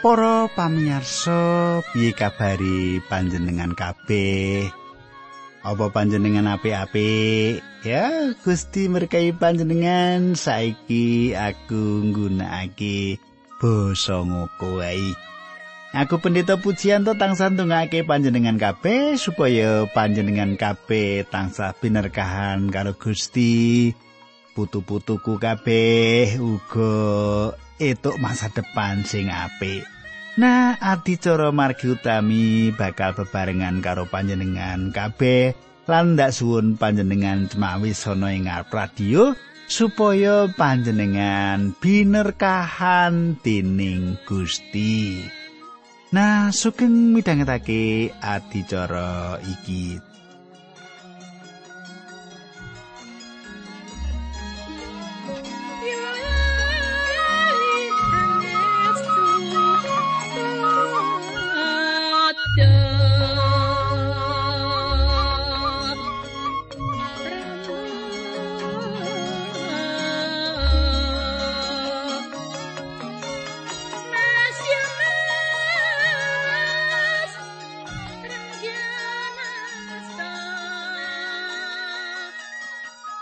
Para pamirsa, piye kabari panjenengan kabeh? Apa panjenengan apik-apik? Ya, Gusti berkahi panjenengan. Saiki aku nggunakake basa ngoko wae. Aku pendeta pujian to tansah ndongake panjenengan kabeh supaya panjenengan kabeh tansah binerkahan karo Gusti. Putu-putuku kabeh uga etuk masa depan sing apik. Nah, adicara margi utami bakal bebarengan karo panjenengan kabeh lan ndak suwun panjenengan cemawi sono ing radio supaya panjenengan binerkahan tining Gusti. Nah, sugeng midhangetake adicara iki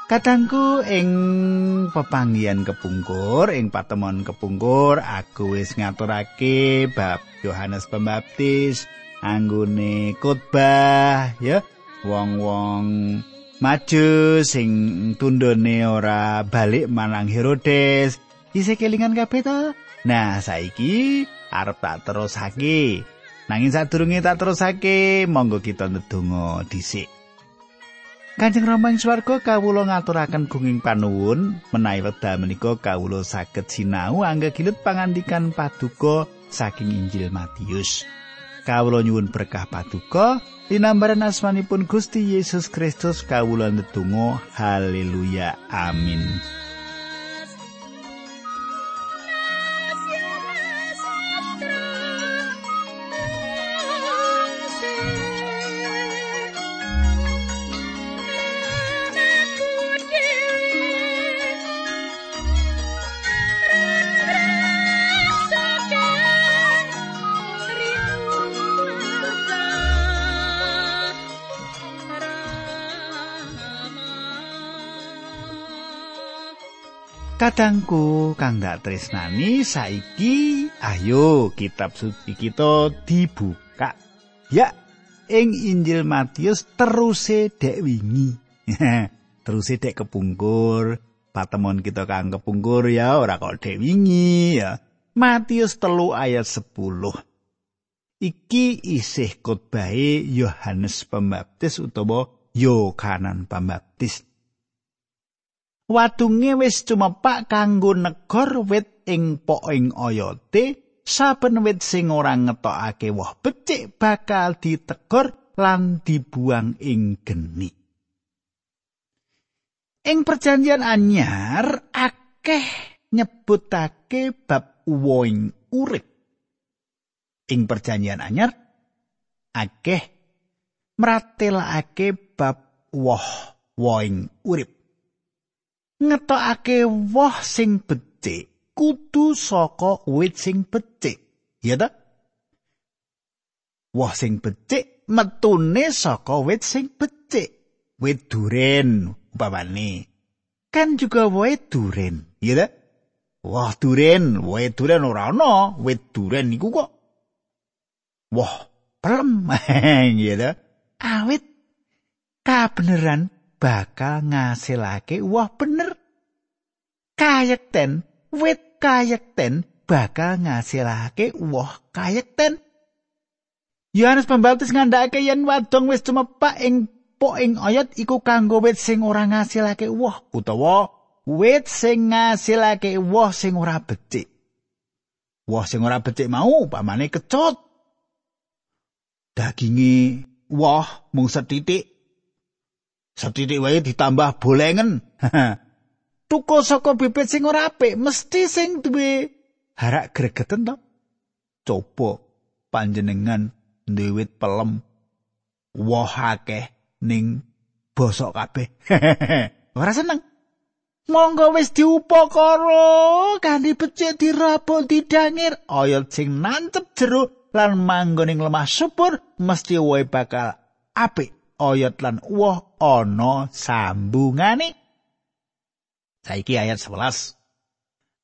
Kadangku ing pepanggian kepungkur ing patemon kepungkur aku wis ngaturake bab Yohanes Pembaptis anggone khotbah ya. Wong-wong maju sing tundone ora balik manang Herodes. Isih kelingan kabeh to? Nah saiki arep tak terusake. Nanging sadurunge tak terusake monggo kita ndedonga dhisik Kanjeng Rama ing swarga kawula ngaturaken gunging panuwun menawi wekdal menika kawula saged sinau anggegilut pangandikan paduka saking Injil Matius. Kawula nyuwun berkah paduka linambaran asmanipun Gusti Yesus Kristus kawula ndedonga haleluya amin. Kadangku kang dak tresnani saiki ayo kitab suci kita dibuka. Ya, ing Injil Matius teruse dek wingi. teruse dek kepungkur. Patemon kita kang kepungkur ya ora kok dek wingi ya. Matius telu ayat 10. Iki isih khotbahe Yohanes Pembaptis utawa Yohanan Pembaptis. Watunge wis cumepak kanggo negor wit ing poing oyote, saben wit sing ora ngetokake woh becik bakal ditegor lan dibuang ing geni. Ing perjanjian anyar akeh nyebutake bab woing urip. Ing perjanjian anyar akeh mratelake bab woh woing urip. Ngetokake woh sing becik kudu saka wit sing becik. Ya ta? Woh sing becik metune saka wit sing becik. Wit duren umpamane. Kan juga woh duren ya ta? Woh duren woh duren ora ana wit duren iku kok. Woh pelem ya ta? Awit. Kabeneran bakal ngasilake wah bener kayekten. Wit kayekten. Bakal ngasilake wah kayekten. Yohanes Pembaptis ngandhakake yen wadong wis cumepak ing poing ayat iku kanggo wit sing ora ngasilake wah utawa wit sing ngasilake wah sing ora becik. Wah sing ora becik mau pamane kecut. Daginge wah mung setitik Setitik wae ditambah bolengen. Tuko saka bibit sing ora apik mesti sing duwe harak gregeten to. Coba panjenengan ndewit pelem woh akeh ning bosok kabeh. ora seneng. monggo wis diupakara kanthi becik dirabuk didangir oyot sing nancep jero lan manggon ing lemah subur mesti wae bakal apik oyot lan woh ana sambungane saiki ayat 11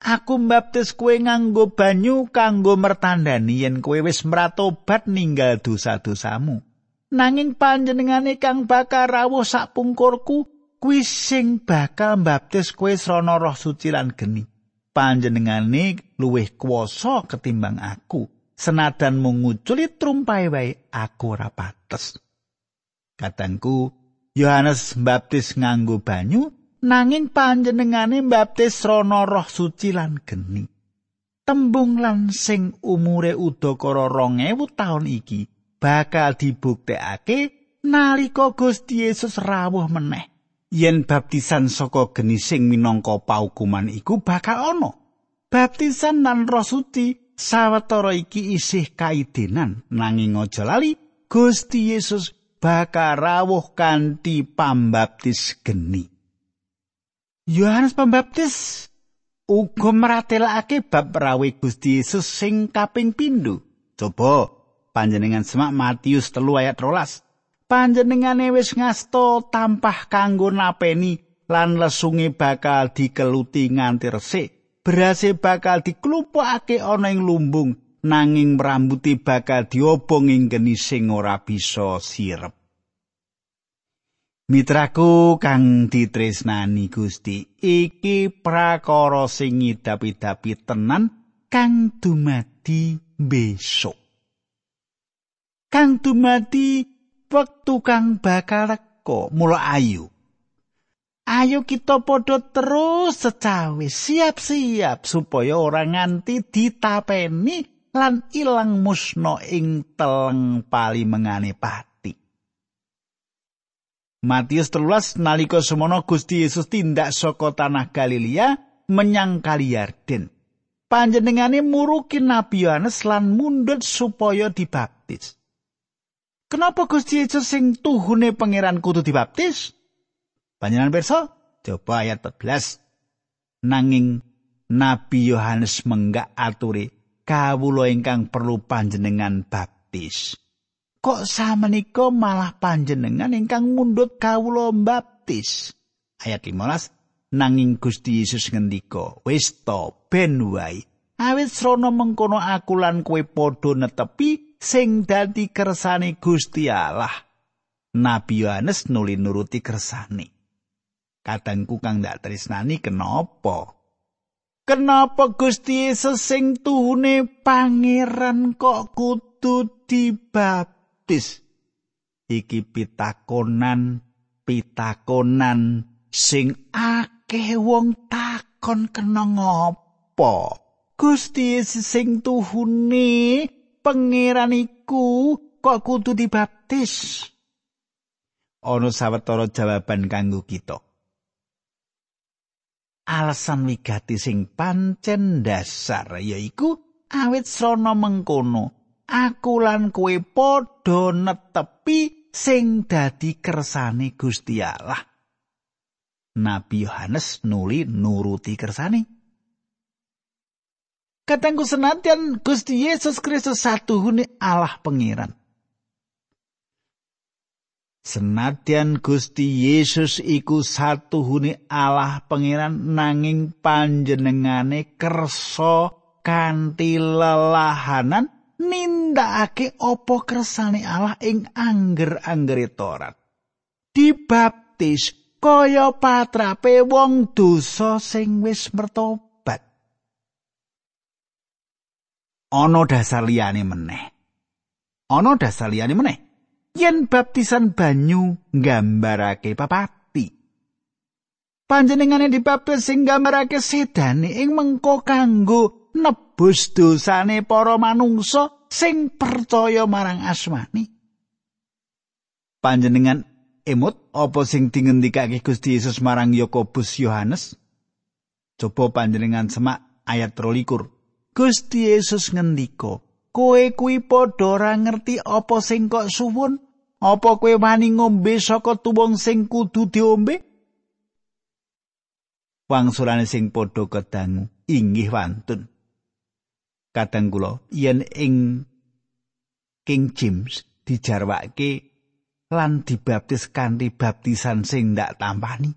Aku mbaptis kue nganggo banyu kanggo mertandani yen kue wis mratobat ninggal dosa-dosamu. Nanging panjenengane kang bakal rawuh sak pungkurku kuwi sing bakal mbaptis kowe srana roh suci lan geni. Panjenengane luwih kuasa ketimbang aku. Senadan menguculi trumpai wae aku ora pates. Katangku Yohanes mbaptis nganggo banyu nanging panjenengane mbaptis srana roh suci lan geni tembung lan sing umure udakara 2000 taun iki bakal dibuktekake nalika Gusti Yesus rawuh meneh yen baptisan saka genising minangka paukuman iku bakal ana. Baptisan lan Roh Suci sawetara iki isih kaidenan nanging aja lali Gusti Yesus bakal rawuh kanthi pambaptis geni. Yohanes Pembaptis uga meratelake bab rawe Gusti Yesus sing kaping pindho. Coba panjenengan semak Matius telu ayat rolas. panjenengane wis ngasto tampah kanggo napeni lan lesunge bakal dikeluti nganti resik berase bakal diklumpukake ana ing lumbung nanging rambuti bakal diobong ing geni sing ora bisa sirep Mitraku kang ditresnani Gusti iki prakara sing ngidapi-dapi tenan kang dumadi besok. Kang dumadi wektu kang bakal reko mula ayu. Ayo kita padha terus secawe siap-siap supaya ora nganti ditapeni lan ilang musna ing teleng pali mengane pati Matius telulas nalika semono Gusti Yesus tindak saka tanah Galilea menyang kali Yarden. Panjenengane muruki Nabi Yohanes lan mundhut supaya dibaptis. Kenapa Gusti Yesus sing tuhune pangeran kudu dibaptis? Panjenengan pirsa, coba ayat 14. Nanging Nabi Yohanes menggak aturi kawula ingkang perlu panjenengan baptis. Kok samenika malah panjenengan ingkang mundut kawula baptis? Ayat 15. Nanging Gusti Yesus ngendika, "Wis to ben wae. Awit srana mengkono aku lan kowe padha netepi sing dadi kersane Gusti Allah. Nabi Yohanes nuli nuruti kersane. Kadangku kang ndak tresnani kenapa? Kenapa Gusti Yesus sing tuhune pangeran kok kudu dibaptis? Iki pitakonan, pitakonan sing akeh wong takon kena ngopo? Gusti Yesus sing tuhune pangeran iku kok kudu dibaptis? Ana sawetara jawaban kanggo kita. Alasan wigati sing pancen dasar yaiku awit srana mengkono aku lan kowe padha netepi sing dadi kersane Gusti Allah. Nabi Yohanes nuli nuruti kersane. Katangku senatian Gusti Yesus Kristus satu huni Allah pengiran. Senatian Gusti Yesus iku satu huni Allah pengiran nanging panjenengane kersa kanthi lelahanan nindakake opo kersane Allah ing angger-anggere Torat. Dibaptis kaya patrape wong dosa sing wis mertobat. ana dasar liyane meneh. Ana dasar liyane meneh. Yen baptisan banyu nggambarake papati. Panjenengane dibaptis sing nggambarake sedane ing mengko kanggo nebus dosane para manungsa sing percaya marang asmani. Panjenengan emut apa sing dingendikake Gusti Yesus marang Yakobus Yohanes? Coba panjenengan semak ayat 23. Gusti Yesus ngendika, "Kowe kuwi padha ora ngerti apa sing kok suwun? Apa kowe wani ngombe saka tuwung sing kudu diombe?" wangsulane sing padha kedangu inggih wantun kadang kula yen ing King James dijarwake lan dibaptis kanthi baptisan sing ndak tampani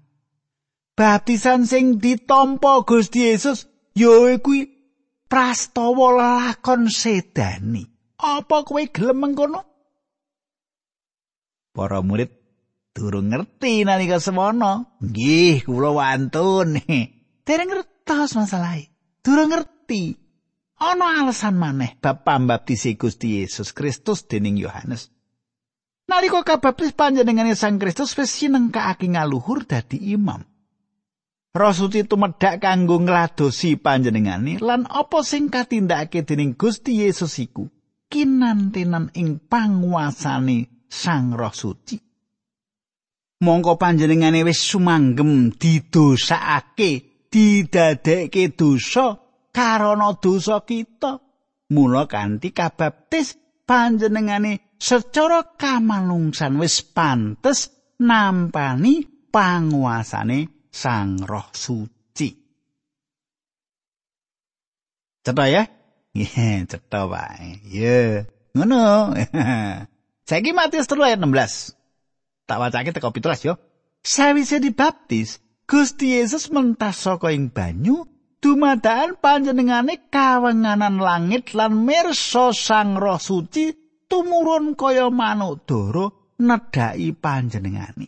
baptisan sing ditampa Gusti Yesus ya kuwi prastawa lakon sedani apa kowe gelem mengkono para murid durung ngerti nalika semono. Nggih, kula wantun. Dereng ngertos masalahe. Durung ngerti. Ana alasan maneh bab pambaptis Gusti Yesus Kristus dening Yohanes. Nalika kabaptis panjenengane Sang Kristus wis sinengkake ngaluhur dadi imam. Roh suci tumedhak kanggo ngladosi panjenengane lan apa sing katindakake dening Gusti Yesus iku kinantenan ing panguasane Sang Roh Suci. mongko panjenengane wis sumanggem didosakake didadekke dosa karana dosa kita mula kanthi kabaptis panjenengane secara kamanungsan wis pantes nampani panguasane sang roh suci cetha ya Iya, cetha wae. Iya, ngono. Saiki Matius 3 ayat 16. tak wacake teko pitulas yo. Sawise dibaptis, Gusti Yesus mentas saka ing banyu dumadaan panjenengane kawenganan langit lan mirsa Sang Roh Suci tumurun kaya manuk doro nedhaki panjenengane.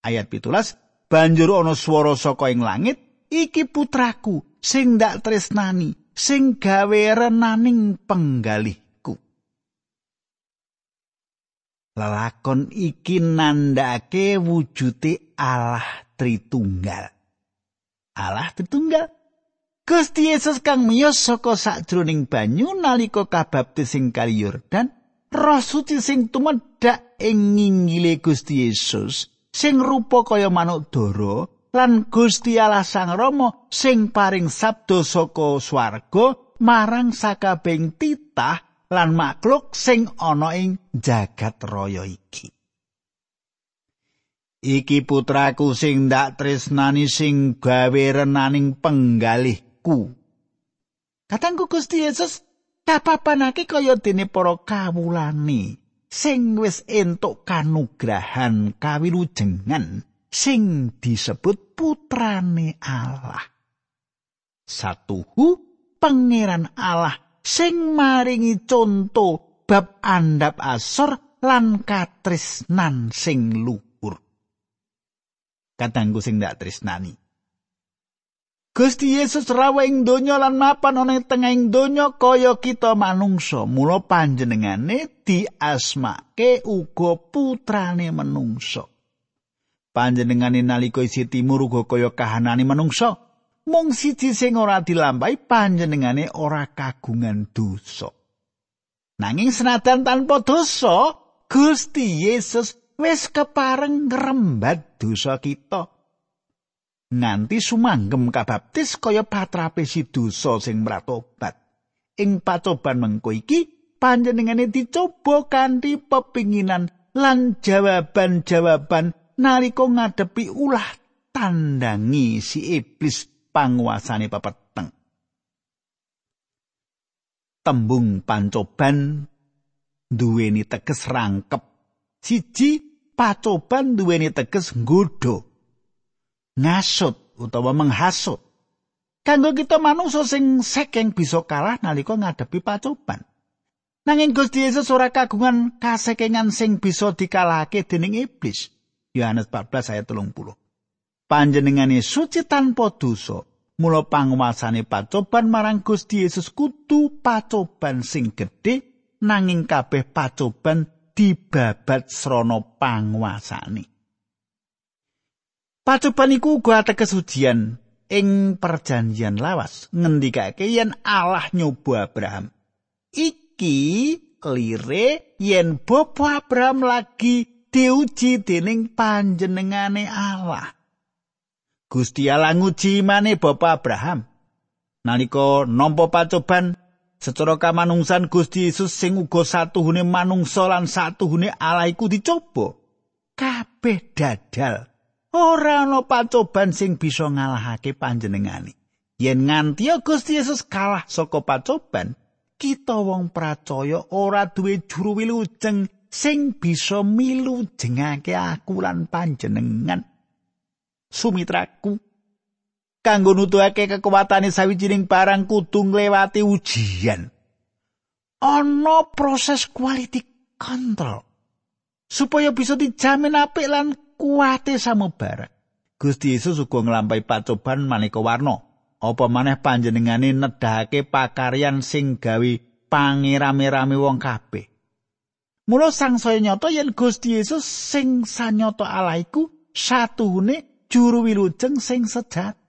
Ayat pitulas, banjur ana swara saka ing langit, iki putraku sing ndak tresnani, sing gawe renaning penggalih. Lelakon iki nandake wujude Allah Tritunggal. Allah Tritunggal. Gusti Yesus kang miyos saka sajroning banyu nalika kabaptis ing Kali Yordan, Roh Suci sing tumedhak ing nginggile Gusti Yesus sing rupa kaya manuk dara lan Gusti Allah Sang Rama sing paring sabda saka swarga marang sakabeng titah lan makhluk sing ana ing jagat raya iki. Iki putraku sing ndak tresnani sing gawe renaning penggalihku. Katangku Gusti Yesus kapapanake kaya dene para kawulane sing wis entuk kanugrahan kawilujengan sing disebut putrane Allah. Satuhu pangeran Allah sing maringi conto bab andap asor lan katresnan sing luhur. Katanggu sing ndak tresnani. Gusti Yesus rawuh ing donya lan mapan ana ing tengahing donya kaya kita manungsa. Mula panjenengane diasmake uga putrane manungsa. Panjenengane nalika isi timur uga kaya kahanane manungsa. mung siji sing ora dilampahi panjenengane ora kagungan dosa. Nanging senajan tanpa dosa, Gusti Yesus wis kepareng ngrembat dosa kita. Nganti sumanggem kabaptis kaya patrape si dosa sing mratobat. Ing pacoban mengko iki panjenengane dicoba kanthi pepinginan lan jawaban-jawaban nalika ngadepi ulah tandangi si iblis panguasane pepeteng. Tembung pancoban duweni teges rangkep. Siji pacoban duweni teges nggodho. Ngasut utawa menghasut. Kanggo kita manungsa sing sekeng bisa kalah nalika ngadepi pacoban. Nanging Gusti Yesus ora kagungan kasekengan sing bisa dikalahake dening iblis. Yohanes 14 ayat 30. panjenengane suci tanpa dosa mula panguasane pacoban marang Gusti Yesus kudu pacoban sing gedhe nanging kabeh pacoban dibabat srana panguasane pacoban iku uga ateges ujian ing perjanjian lawas. Ngendikake yen Allah nyoba Abraham. Iki lire yen Bobo Abraham lagi diuji dening panjenengane Allah. Gusti Allah nguji imane Bapak Abraham. Nalika nampa pacoban secara kamanungsan Gusti Yesus sing uga satuhune manungsa lan satuhune Allah iku dicoba. Kabeh dadal ora ana pacoban sing bisa ngalahake panjenengane. Yen nganti Gusti Yesus kalah saka pacoban, kita wong percaya ora duwe juru wilujeng sing bisa milu jengake aku lan panjenengan. Sumitraku, kanggo nutuhake kekuatane sawijining barang kudu nglewati ujian. Ana proses quality control supaya bisa dijamin apik lan kuate samubarang. Gusti Yesus uga nglampahi pacoban maneka warna. apa maneh panjenengane nedhake pakaryan sing gawe pangerame-rame wong kabeh. Mula sangsaya nyata yen Gusti Yesus sing sanyata Allah iku satuhune juru wilujeng sing sejati.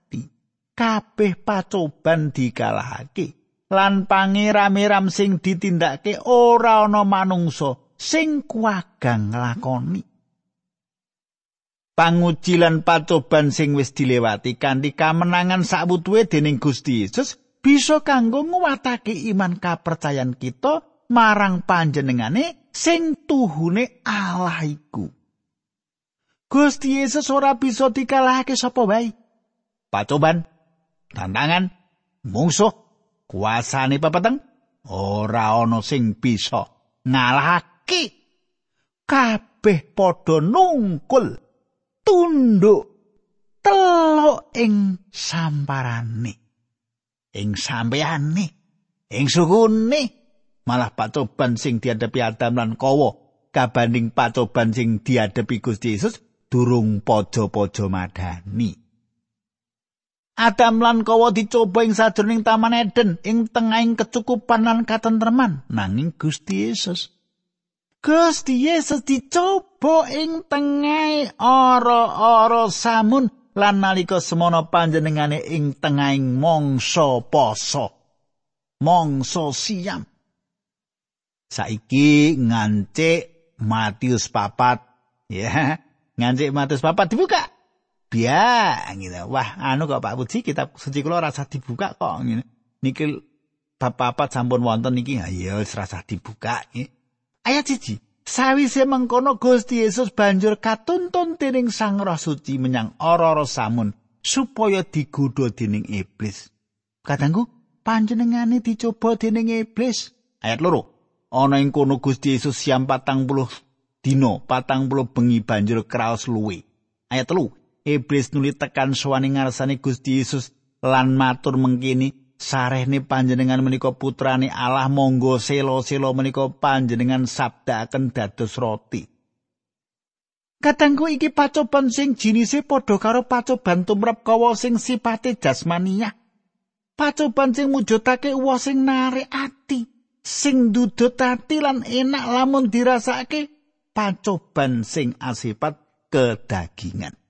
Kabeh pacoban dikalahake lan pangerame-ram sing ditindakake ora ana manungsa sing kuagang nglakoni. panguji lan pacoban sing wis dilewati kanthi kamenangan sakwutuhe dening Gusti Yesus bisa kanggo nguwatake iman kapercayan kita marang panjenengane sing tuhune Allah iku. Gusti Yesus ora bisa dikalahake sapa wae. Pacoban, tantangan, mungsuh, kuasane pepeteng? Ora ana sing bisa ngalahake. Kabeh padha nungkul tunduk telok ing samparane. Ing sampeyane ing sukune malah pacoban sing dihadapi Adam lan Kawa kabanding pacoban sing dihadapi Gusti Yesus durung pojo-pojo madani Adam lan Kawa dicoba ing sajroning Taman Eden ing tengahing kecukupan lan katentreman nanging Gusti Yesus Gusti Yesus dicoba ing tengah ora-ora samun lan nalika semono panjenengane ing tengahing mangsa poso. Mangsa siam. Saiki ngancik Matius papat ya. Ngancik Matius papat dibuka. Biya gitu. Wah, anu kok Pak Puji kitab suci kula rasa dibuka kok ngene. Niki bab papat sampun wonten niki ya rasa dibuka. Ya. Ayat siji. Sawise mengkono Gusti Yesus banjur katuntun dening Sang Roh Suci menyang ora-ora samun supaya digodha dening iblis. Katanggu, panjenengane dicoba dening iblis. Ayat loro. Ana ing kono Gusti Yesus siam patang puluh dino, patang puluh bengi banjur kraos luwe. Ayat telu. Iblis nuli tekan sowane ngarsane Gusti Yesus lan matur mengkini, sarehne panjenengan menika putrane Allah monggo selo-selo menika panjenengan sabdaaken dados roti. Katangku iki pacoban sing jinise padha karo pacoban tumrap kawa sing sipate jasmania. Pacoban sing mujudake uwa sing narik ati, sing dudut ati lan enak lamun dirasake pacoban sing asipat kedagingan.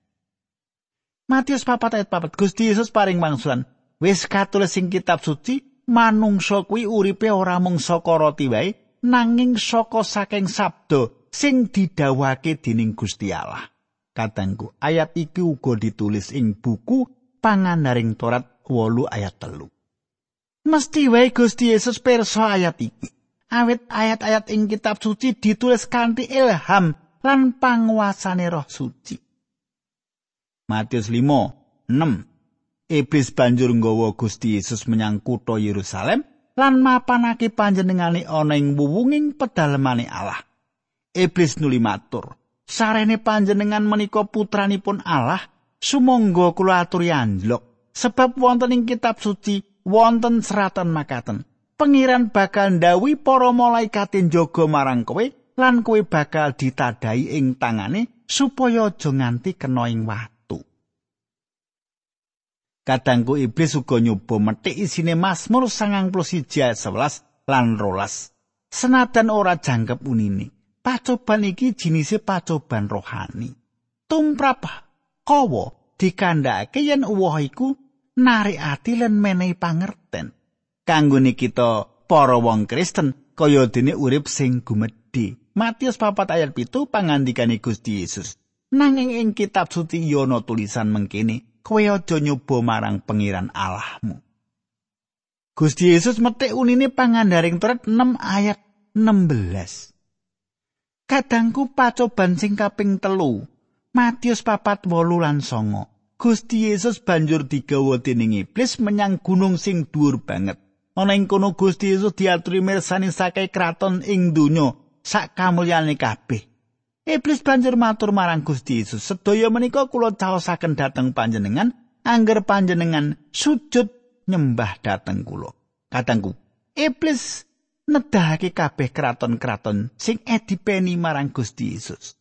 Matius 4 ayat 4 Gusti Yesus paring mangsulan Wis katulis sing kitab suci, manungsa kuwi uripe ora mung saka roti wae, nanging saka saking sabda sing didhawuhake dening Gusti Allah. Katengku, ayat iki uga ditulis ing buku pangandaring Torat 8 ayat telu. Mesti wae Gusti Yesus pirsa ayat iki. Awit ayat-ayat ing kitab suci ditulis kanthi ilham lan panguasane Roh Suci. Matius 5, 6 Iblis banjur nggawa Gusti Yesus menyang kutha Yerusalem lan mapanake panjenengane ana ing wuwunging pedalemane Allah. Iblis nuli matur, "Sarene panjenengan menika putranipun Allah, sumangga kula aturi anjlok, sebab wonten ing kitab suci wonten seratan makaten. Pengiran bakal ndawi para malaikat njaga marang kowe lan kowe bakal ditadai ing tangane supaya aja nganti kena ing wah." Kadangku iblis uga nyoba metik isine Mazmur 91 11 lan rolas. Senadan ora jangkep unine. Pacoban iki jinise pacoban rohani. Tumrap kawa dikandhake yen uwah iku narik ati lan menehi pangerten. Kanggo kita para wong Kristen kaya dene urip sing gumedhe. Matius 4 ayat 7 pangandikane Gusti Yesus. Nanging ing kitab suci yono tulisan mengkini kowe aja nyoba marang pengiran Allahmu. Gusti Yesus metik unine pangandaring turat 6 ayat 16. Kadangku pacoban sing kaping telu Matius papat wolu lan songo. Gusti Yesus banjur digawa dening iblis menyang gunung sing dhuwur banget. Ana ing kono Gusti Yesus diaturi mirsani sakai kraton ing donya sak kamulyane kabeh. Iblis banjur matur marang Gusti Yesus, "Sedaya menika kula caosaken dhateng panjenengan angger panjenengan sujud nyembah dhateng kula." Katangku, iblis nedahake kabeh kraton-kraton sing edipeni marang Gusti Yesus.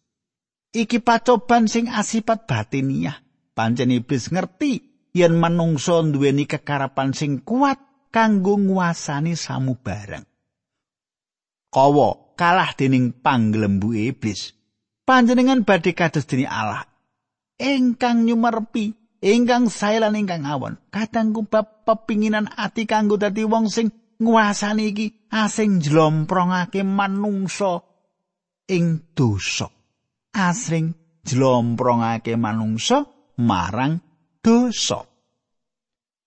Iki pacoban sing asipat batiniah. Pancen iblis ngerti yen manungsa duweni kekarapan sing kuat kanggo nguasani samubarang. Kawa kalah dening panglembu iblis. Panjenengan badhe kados dene Allah. Engkang nyumerpi, ingkang sae lan ingkang awon. Kadangku bab pepinginan ati kanggo dadi wong sing nguasani iki asing jlomprongake manungsa ing dosa. asring jlomprongake manungsa marang dosa.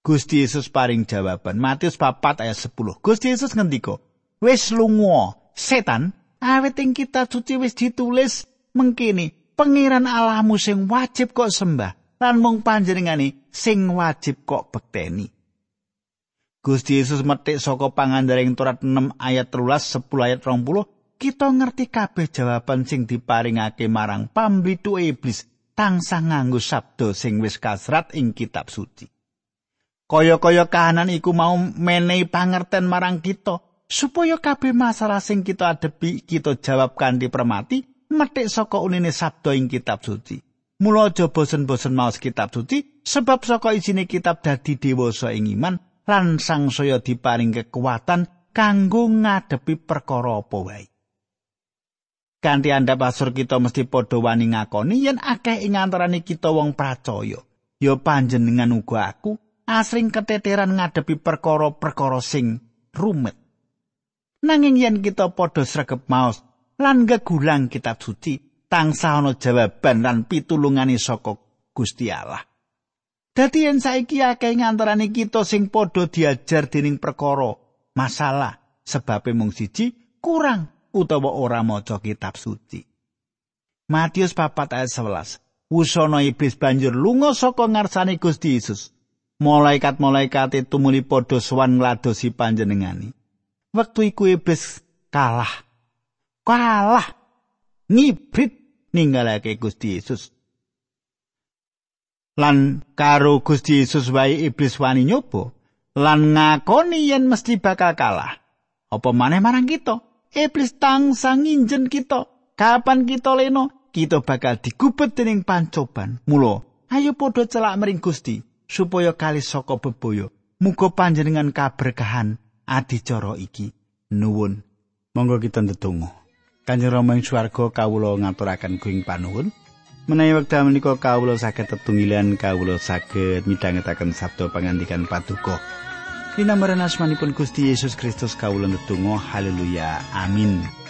Gusti Yesus paring jawaban Matius 4 ayat 10. Gusti Yesus ngendika, "Wis lunga, setan, awit ing kitab suci wis ditulis mengkini, pangeran Allahmu sing wajib kok sembah lan mung panjenengane sing wajib kok bekteni." Gusti Yesus metik saka pangandaring Torat 6 ayat 13 10 ayat 20 kita ngerti kabeh jawaban sing diparingake marang pambitu iblis tansah nganggo sabda sing wis kasrat ing kitab suci. Kaya-kaya kahanan iku mau menehi pangerten marang kita supaya kabeh masalah sing kita adepi kita jawab kanthi permati metik saka unine sabda ing kitab suci. Mula aja bosen-bosen maos kitab suci sebab saka isine kitab dadi dewasa ing iman lan sangsaya diparing kekuatan kanggo ngadepi perkara apa wae. kanthi andhap asur kita mesti padha wani ngakoni yen akeh ing antaraning kita wong percaya ya panjenengan uga aku asring keteteran ngadepi perkara-perkara sing rumit nanging yen kita padha sregep maos lan gegulang kitab suci tansah ana jawaban lan pitulungane saka Gusti Allah Dadi yen saiki akeh ngantarane kita sing padha diajar dening perkara masalah sebabe mung siji kurang utawa ora maca kitab suci. Matius 4 ayat 11. Wusana iblis banjur lunga saka ngarsane Gusti Yesus. Malaikat-malaikat itu muli padha sowan ngladosi panjenengani. Wektu iku iblis kalah. Kalah. Ngibrit ninggalake Gusti Yesus. Lan karo Gusti Yesus wae iblis wani nyoba lan ngakoni yen mesti bakal kalah. Apa maneh marang kita? iblis tangsa nginjen kita. Kapan kita leno, kita bakal digubet dening pancoban. Mula, ayo padha celak mering Gusti supaya kali saka bebaya. Muga panjenengan kaberkahan adicara iki. Nuwun. Monggo kita ndedonga. Kanjeng Rama ing swarga kawula ngaturaken kuing panuwun. Menawi wekdal menika kawula saged tetunggilan kawula saged midhangetaken sabda pangandikan paduka. Dinambaran asmanipun Gusti Yesus Kristus kawula netunggal haleluya amin